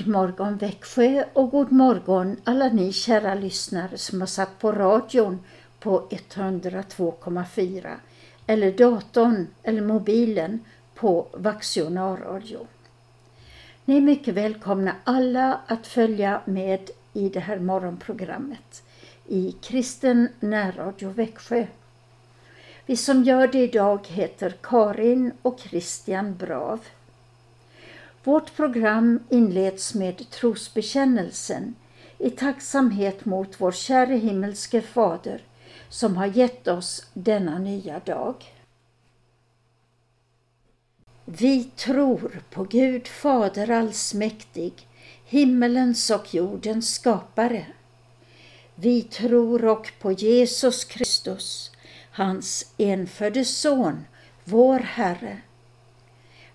God morgon Växjö och god morgon alla ni kära lyssnare som har satt på radion på 102,4 eller datorn eller mobilen på Vaxionarradio. Ni är mycket välkomna alla att följa med i det här morgonprogrammet i Kristen närradio Växjö. Vi som gör det idag heter Karin och Christian Brav. Vårt program inleds med trosbekännelsen i tacksamhet mot vår käre himmelske Fader som har gett oss denna nya dag. Vi tror på Gud Fader allsmäktig, himmelens och jordens skapare. Vi tror och på Jesus Kristus, hans enfödde Son, vår Herre,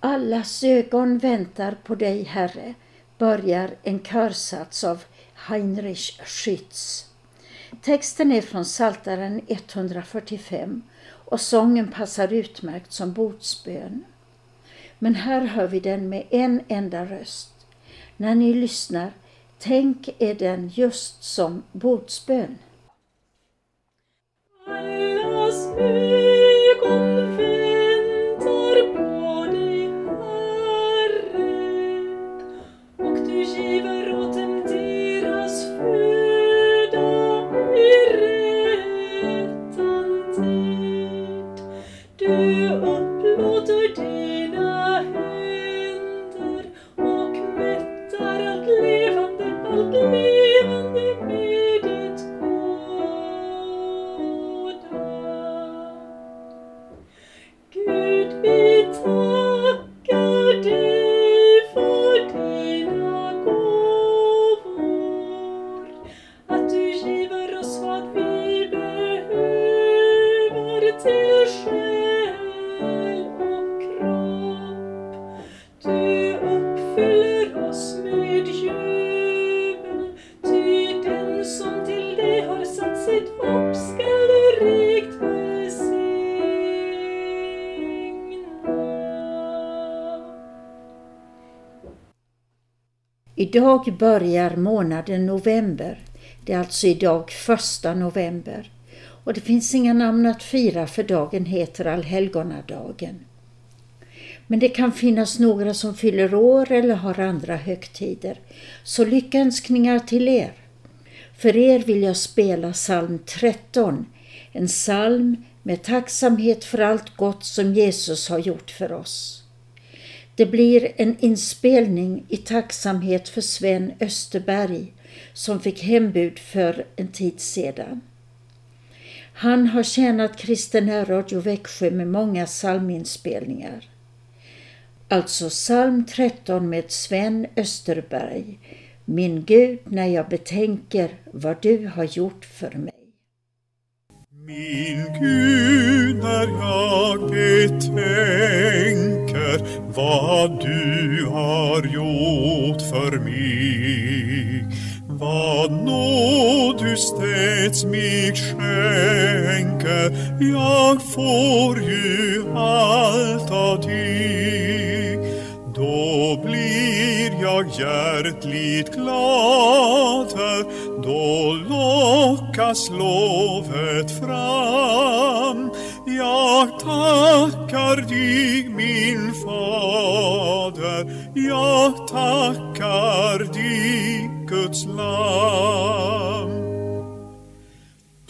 Allas ögon väntar på dig, Herre, börjar en körsats av Heinrich Schütz. Texten är från Saltaren 145 och sången passar utmärkt som bordsbön. Men här hör vi den med en enda röst. När ni lyssnar, tänk er den just som bordsbön. Allas hopp skall du rikt. Idag börjar månaden november. Det är alltså idag första november. Och det finns inga namn att fira för dagen heter allhelgonadagen. Men det kan finnas några som fyller år eller har andra högtider. Så lyckönskningar till er. För er vill jag spela psalm 13, en psalm med tacksamhet för allt gott som Jesus har gjort för oss. Det blir en inspelning i tacksamhet för Sven Österberg som fick hembud för en tid sedan. Han har tjänat Kristen Radio Växjö med många psalminspelningar. Alltså psalm 13 med Sven Österberg. Min Gud, när jag betänker vad du har gjort för mig. Min Gud, när jag betänker vad du har gjort för mig, vad nåd du stets mig skänker, jag får ju allt av dig. Jag hjärtligt glader, då lockas lovet fram. Jag tackar dig min fader, jag tackar dig Guds lam.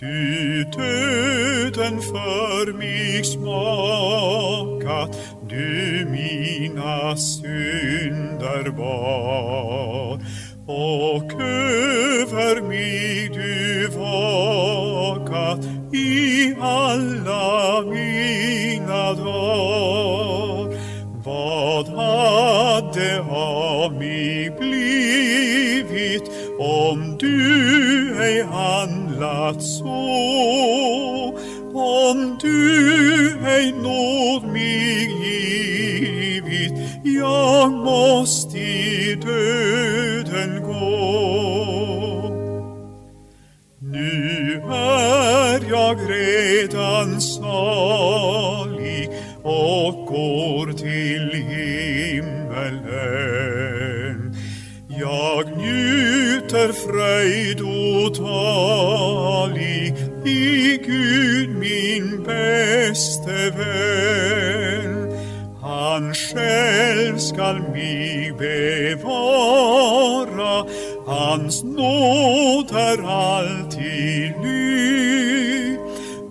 Du döden för mig smakat, du synder bar och över mig du vakat i alla mina dagar. Vad hade av mig blivit om du ej handlat så? I Gud min bäste vän. Han själv skall mig bevara, hans nåd är alltid ny.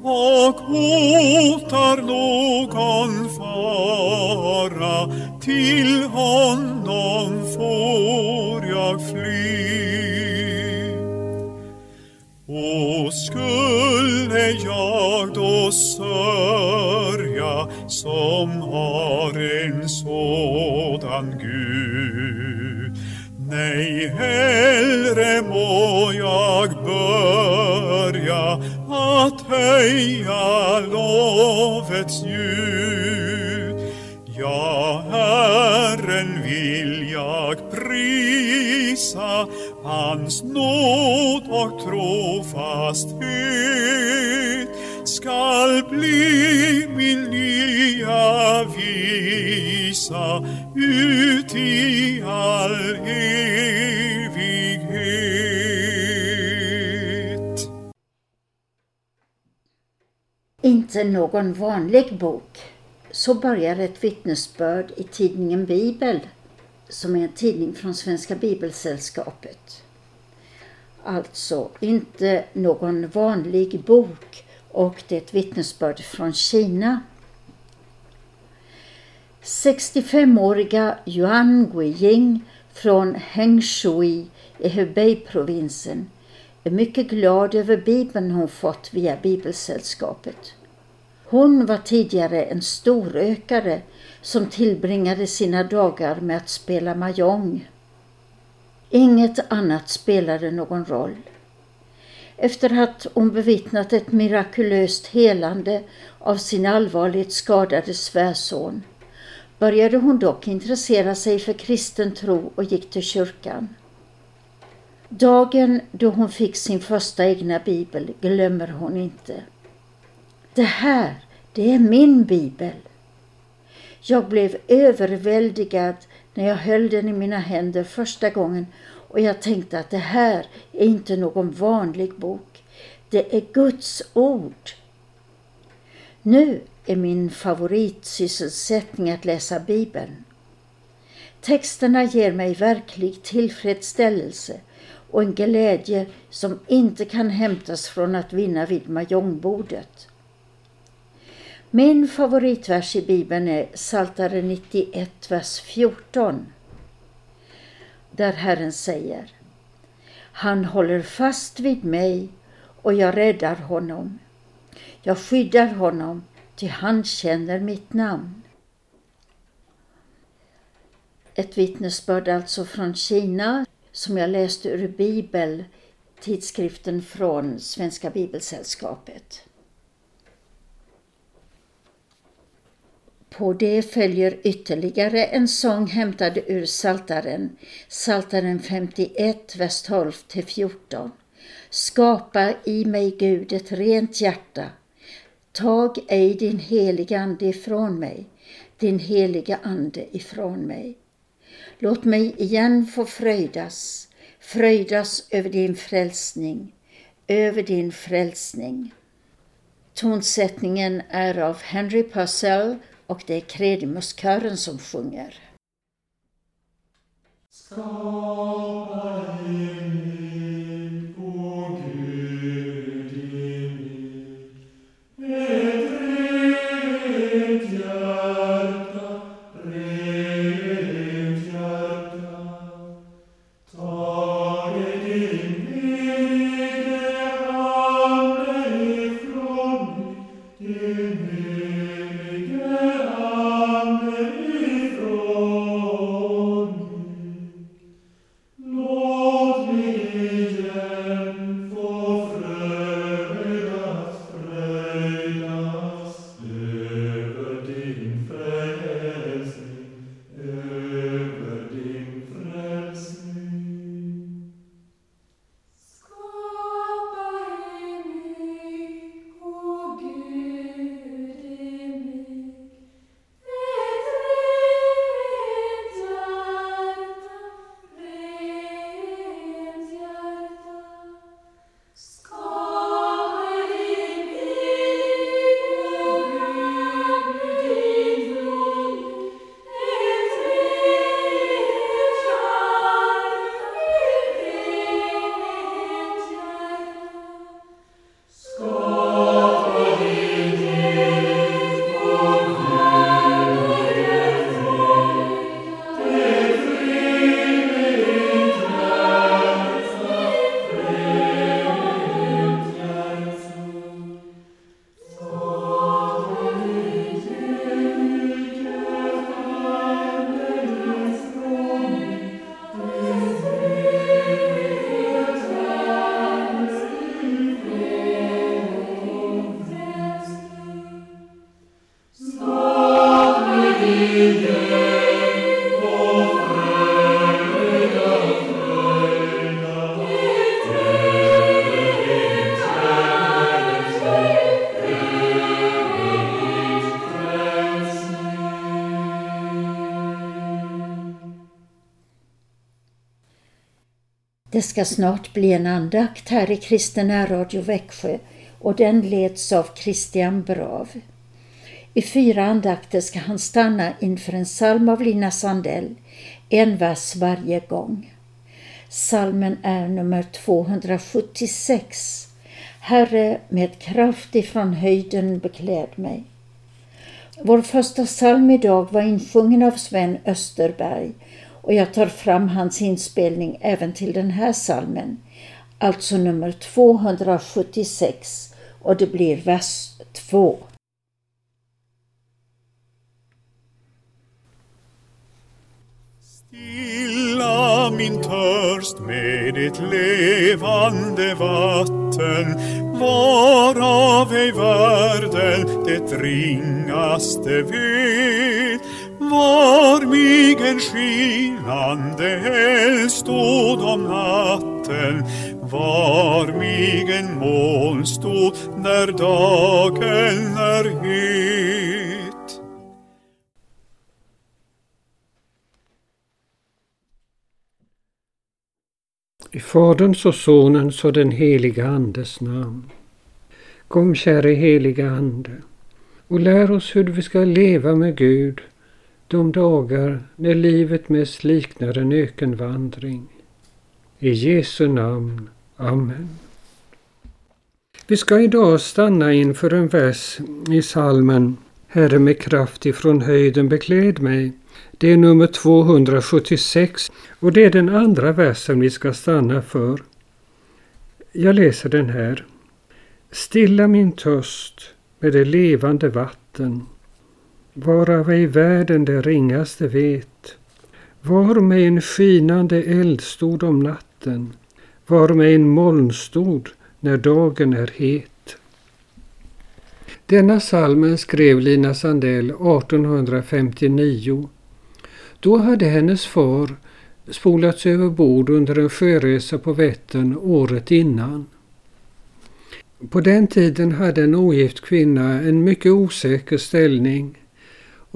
Och hotar någon fara, till honom hellre må jag börja att höja lovets ljud. Ja, Herren vill jag prisa, hans nåd och trofasthet skall bli min nya visa ut i all evighet. Inte någon vanlig bok. Så börjar ett vittnesbörd i tidningen Bibel, som är en tidning från Svenska Bibelsällskapet. Alltså inte någon vanlig bok och det är ett vittnesbörd från Kina. 65-åriga Yuan Guiying från Hengshui i Hubei-provinsen är mycket glad över Bibeln hon fått via Bibelsällskapet. Hon var tidigare en storökare som tillbringade sina dagar med att spela mahjong. Inget annat spelade någon roll. Efter att hon bevittnat ett mirakulöst helande av sin allvarligt skadade svärson började hon dock intressera sig för kristen tro och gick till kyrkan. Dagen då hon fick sin första egna bibel glömmer hon inte. Det här, det är min bibel. Jag blev överväldigad när jag höll den i mina händer första gången och jag tänkte att det här är inte någon vanlig bok. Det är Guds ord. Nu är min favoritsysselsättning att läsa Bibeln. Texterna ger mig verklig tillfredsställelse och en glädje som inte kan hämtas från att vinna vid mahjongbordet. Min favoritvers i Bibeln är Psaltaren 91, vers 14. Där Herren säger Han håller fast vid mig och jag räddar honom. Jag skyddar honom, ty han känner mitt namn. Ett vittnesbörd alltså från Kina som jag läste ur Bibel, tidskriften från Svenska Bibelsällskapet. På det följer ytterligare en sång hämtad ur Saltaren, Saltaren 51, vers 12-14. Skapa i mig Gud ett rent hjärta. Tag ej din heliga ande ifrån mig, din heliga ande ifrån mig. Låt mig igen få fröjdas, fröjdas över din frälsning, över din frälsning. Tonsättningen är av Henry Purcell och det är Kredimuskören som sjunger. Skapa Det ska snart bli en andakt här i Kristen Radio Växjö och den leds av Christian Brav. I fyra andakter ska han stanna inför en psalm av Lina Sandell, en vers varje gång. Salmen är nummer 276. Herre, med kraft ifrån höjden bekläd mig. Vår första psalm idag var insjungen av Sven Österberg och jag tar fram hans inspelning även till den här salmen, alltså nummer 276 och det blir vers 2. Stilla min törst med ditt levande vatten varav ej världen det ringaste vet var mig en skinande eld stod om natten. Var mig en moln stod när dagen är het. I Faderns och Sonens och den heliga Andes namn. Kom käre heliga Ande och lär oss hur vi ska leva med Gud de dagar när livet mest liknar en ökenvandring. I Jesu namn. Amen. Vi ska idag stanna inför en vers i salmen Herre med kraft ifrån höjden bekläd mig. Det är nummer 276 och det är den andra versen vi ska stanna för. Jag läser den här. Stilla min törst med det levande vatten varav ej världen det ringaste vet. Var med en skinande eld stod om natten, var med en moln stod när dagen är het. Denna salmen skrev Lina Sandell 1859. Då hade hennes far spolats över bord under en sjöresa på Vättern året innan. På den tiden hade en ogift kvinna en mycket osäker ställning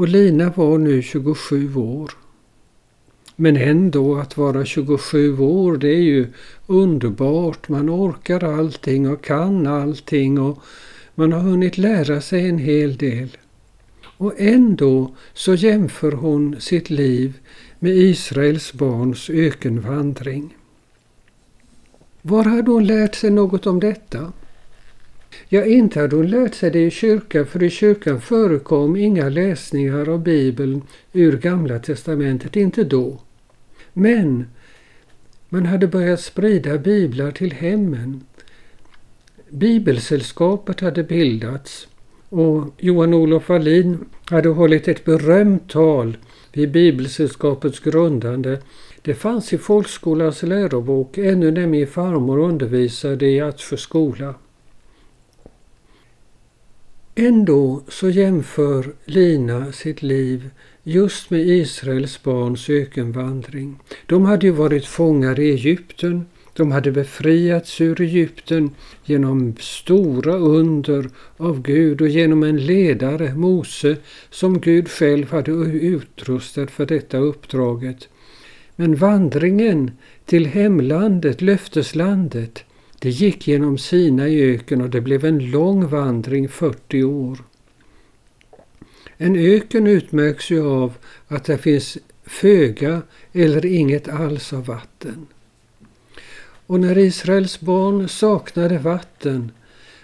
och Lina var nu 27 år. Men ändå att vara 27 år det är ju underbart. Man orkar allting och kan allting och man har hunnit lära sig en hel del. Och ändå så jämför hon sitt liv med Israels barns ökenvandring. Var hade hon lärt sig något om detta? Ja, inte hade hon lärt sig det i kyrkan, för i kyrkan förekom inga läsningar av Bibeln ur Gamla testamentet, inte då. Men man hade börjat sprida biblar till hemmen. Bibelsällskapet hade bildats och Johan-Olof Wallin hade hållit ett berömt tal vid Bibelsällskapets grundande. Det fanns i folkskolans lärobok ännu när min farmor undervisade i Attsjö skola. Ändå så jämför Lina sitt liv just med Israels barns ökenvandring. De hade ju varit fångar i Egypten. De hade befriats ur Egypten genom stora under av Gud och genom en ledare, Mose, som Gud själv hade utrustat för detta uppdraget. Men vandringen till hemlandet, löfteslandet, det gick genom Sina i öken och det blev en lång vandring, 40 år. En öken utmärks ju av att det finns föga eller inget alls av vatten. Och när Israels barn saknade vatten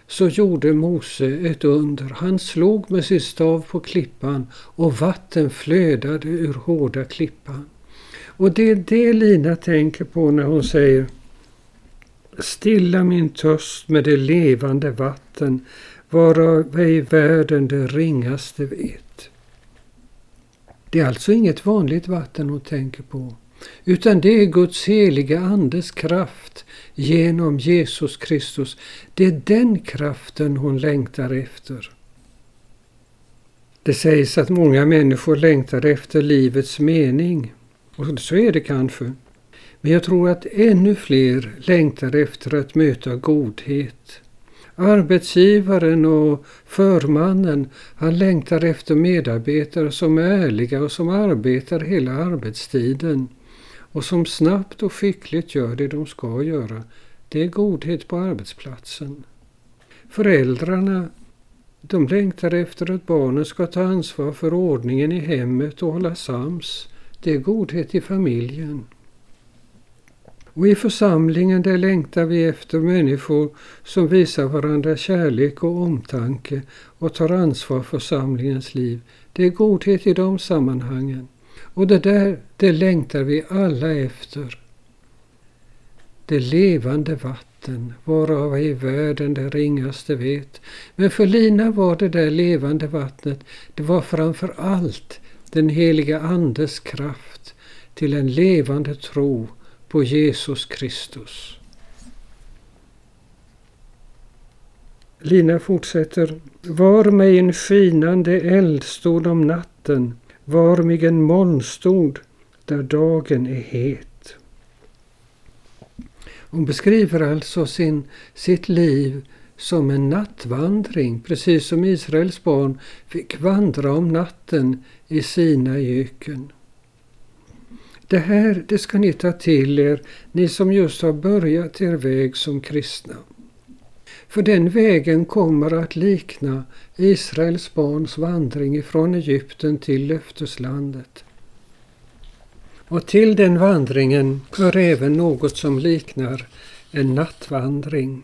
så gjorde Mose ett under. Han slog med sin stav på klippan och vatten flödade ur hårda klippan. Och det är det Lina tänker på när hon säger Stilla min törst med det levande vatten, varav ej världen det ringaste vet. Det är alltså inget vanligt vatten hon tänker på, utan det är Guds heliga Andes kraft genom Jesus Kristus. Det är den kraften hon längtar efter. Det sägs att många människor längtar efter livets mening. Och så är det kanske. Men jag tror att ännu fler längtar efter att möta godhet. Arbetsgivaren och förmannen, han längtar efter medarbetare som är ärliga och som arbetar hela arbetstiden. och som snabbt och skickligt gör det de ska göra. Det är godhet på arbetsplatsen. Föräldrarna de längtar efter att barnen ska ta ansvar för ordningen i hemmet och hålla sams. Det är godhet i familjen. Och i församlingen där längtar vi efter människor som visar varandra kärlek och omtanke och tar ansvar för församlingens liv. Det är godhet i de sammanhangen. Och det där, det längtar vi alla efter. Det levande vatten, varav i världen det ringaste vet. Men för Lina var det där levande vattnet, det var framför allt den heliga Andes kraft till en levande tro på Jesus Kristus. Lina fortsätter. Var mig en skinande eldstod om natten, var mig en molnstod där dagen är het. Hon beskriver alltså sin, sitt liv som en nattvandring, precis som Israels barn fick vandra om natten i sina öken. Det här det ska ni ta till er, ni som just har börjat er väg som kristna. För den vägen kommer att likna Israels barns vandring ifrån Egypten till löfteslandet. Och till den vandringen hör även något som liknar en nattvandring.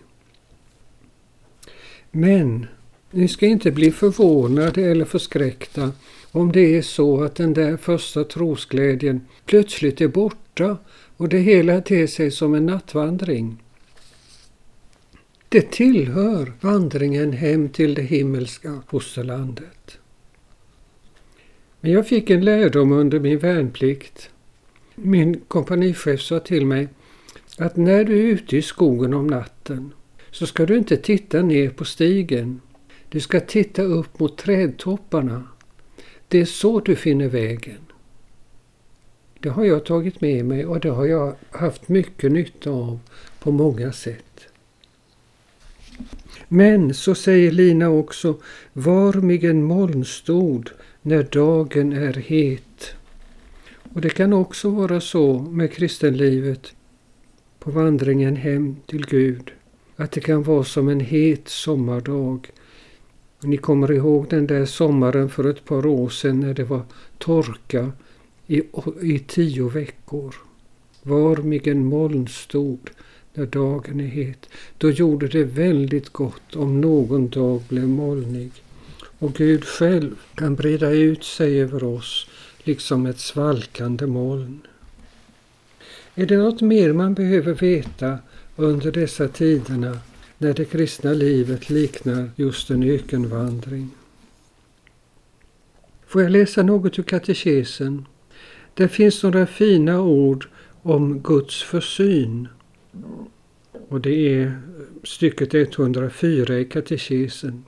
Men ni ska inte bli förvånade eller förskräckta om det är så att den där första trosglädjen plötsligt är borta och det hela ter sig som en nattvandring. Det tillhör vandringen hem till det himmelska fosterlandet. Men jag fick en lärdom under min värnplikt. Min kompanichef sa till mig att när du är ute i skogen om natten så ska du inte titta ner på stigen. Du ska titta upp mot trädtopparna det är så du finner vägen. Det har jag tagit med mig och det har jag haft mycket nytta av på många sätt. Men så säger Lina också, var mig en molnstod när dagen är het. Och det kan också vara så med kristenlivet på vandringen hem till Gud, att det kan vara som en het sommardag ni kommer ihåg den där sommaren för ett par år sedan när det var torka i, i tio veckor. Var mig en moln stod när dagen är het. Då gjorde det väldigt gott om någon dag blev molnig. Och Gud själv kan breda ut sig över oss liksom ett svalkande moln. Är det något mer man behöver veta under dessa tiderna när det kristna livet liknar just en ökenvandring. Får jag läsa något ur katekesen? Där finns några fina ord om Guds försyn. Och det är stycket 104 i katekesen.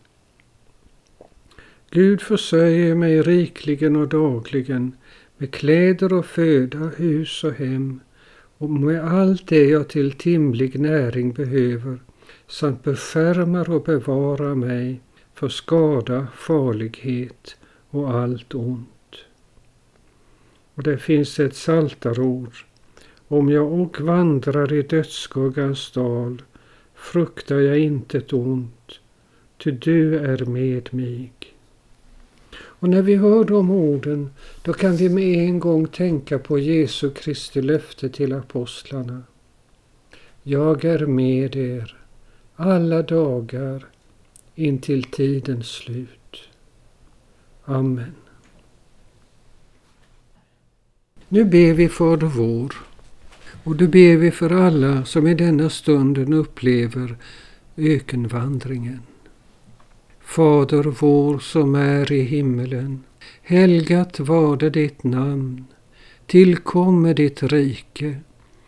Gud försörjer mig rikligen och dagligen med kläder och föda, hus och hem och med allt det jag till timlig näring behöver samt beskärmar och bevarar mig för skada, farlighet och allt ont. Och det finns ett saltarord. Om jag och vandrar i dödsskuggans dal fruktar jag intet ont, ty du är med mig. Och när vi hör de orden, då kan vi med en gång tänka på Jesu Kristi löfte till apostlarna. Jag är med er alla dagar intill tidens slut. Amen. Nu ber vi Fader vår och då ber vi för alla som i denna stunden upplever ökenvandringen. Fader vår som är i himmelen. Helgat varde ditt namn. Tillkomme ditt rike.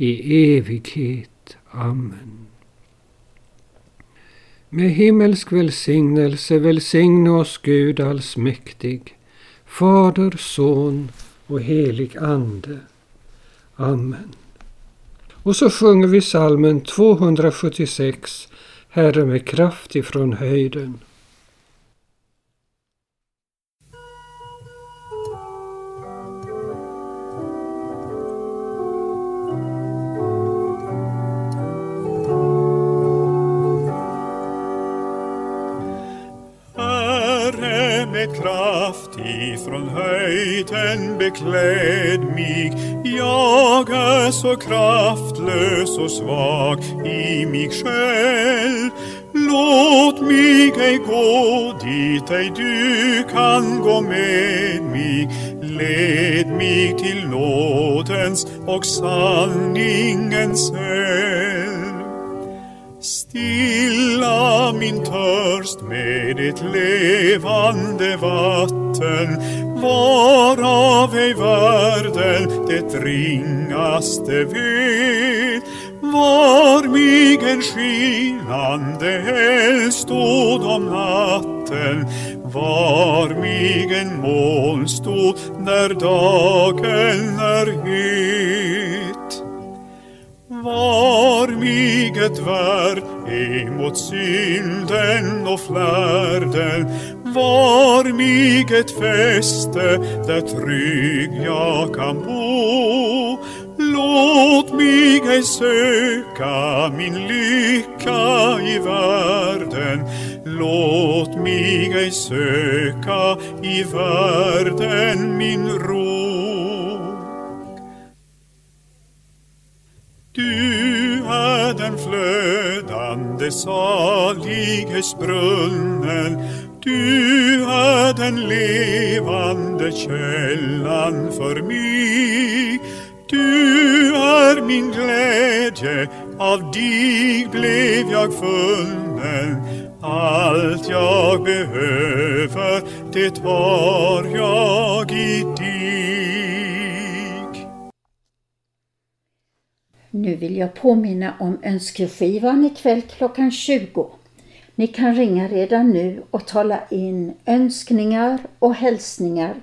i evighet. Amen. Med himmelsk välsignelse välsigne oss Gud allsmäktig, Fader, Son och helig Ande. Amen. Och så sjunger vi salmen 276, Herre med kraft ifrån höjden. Från höjden bekläd mig. Jag är så kraftlös och svag i mig själv. Låt mig ej gå dit ej du kan gå med mig. Led mig till nådens och sanningens eld. Stilla min törst med ditt levande vatten. Varav ej världen det ringaste vet var mig en skinande eld stod om natten. Var mig en molnstod när dagen är het. Var mig ett värld emot synden och flärden var mig ett fäste där trygg jag kan bo. Låt mig ej söka min lycka i världen. Låt mig ej söka i världen min ro. Salighetsbrunnen Du är den levande källan för mig. Du är min glädje, av dig blev jag funnen. Allt jag behöver, det har jag i dig Nu vill jag påminna om önskeskivan ikväll klockan 20. Ni kan ringa redan nu och tala in önskningar och hälsningar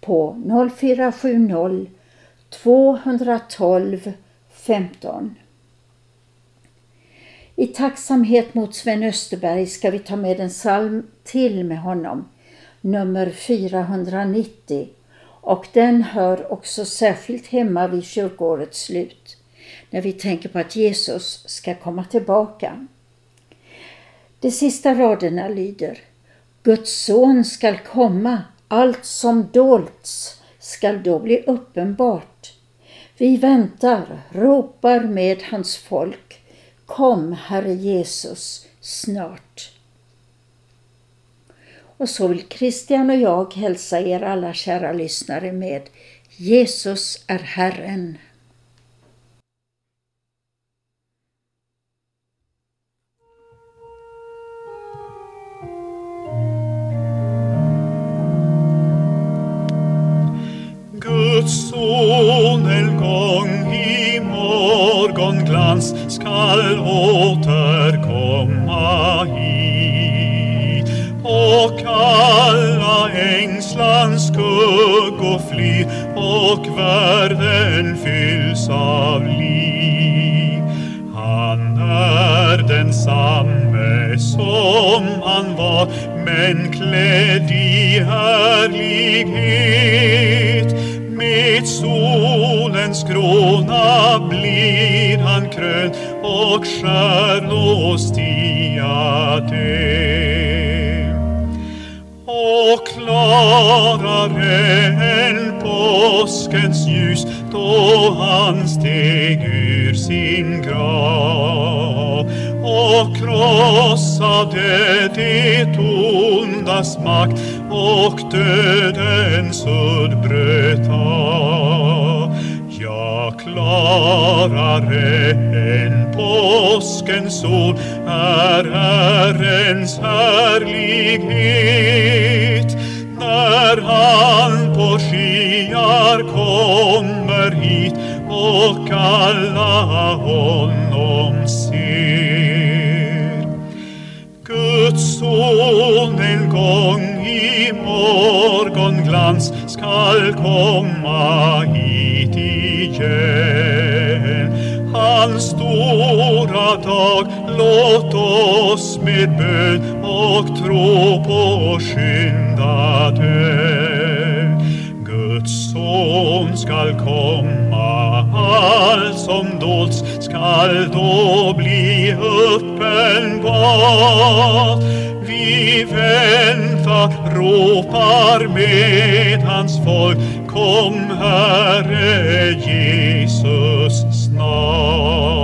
på 0470 212 15. I tacksamhet mot Sven Österberg ska vi ta med en psalm till med honom, nummer 490 och den hör också särskilt hemma vid kyrkårets slut när vi tänker på att Jesus ska komma tillbaka. De sista raderna lyder Guds son skall komma, allt som dolts skall då bli uppenbart. Vi väntar, ropar med hans folk. Kom, Herre Jesus, snart. Och så vill Christian och jag hälsa er alla kära lyssnare med Jesus är Herren. Sin grav och krossade det ondas makt och dödens udd bröt av. Ja, klarare än påskens sol är Herrens härlighet när han på skyar kommer hit och alla honom ser. Guds son en gång i morgonglans skall komma hit igen. Hans stora dag, låt oss med bön och tro på skynda den. Son skall komma, allt som dolts skall då bli uppenbart. Vi väntar, ropar med hans folk, kom Herre Jesus snart.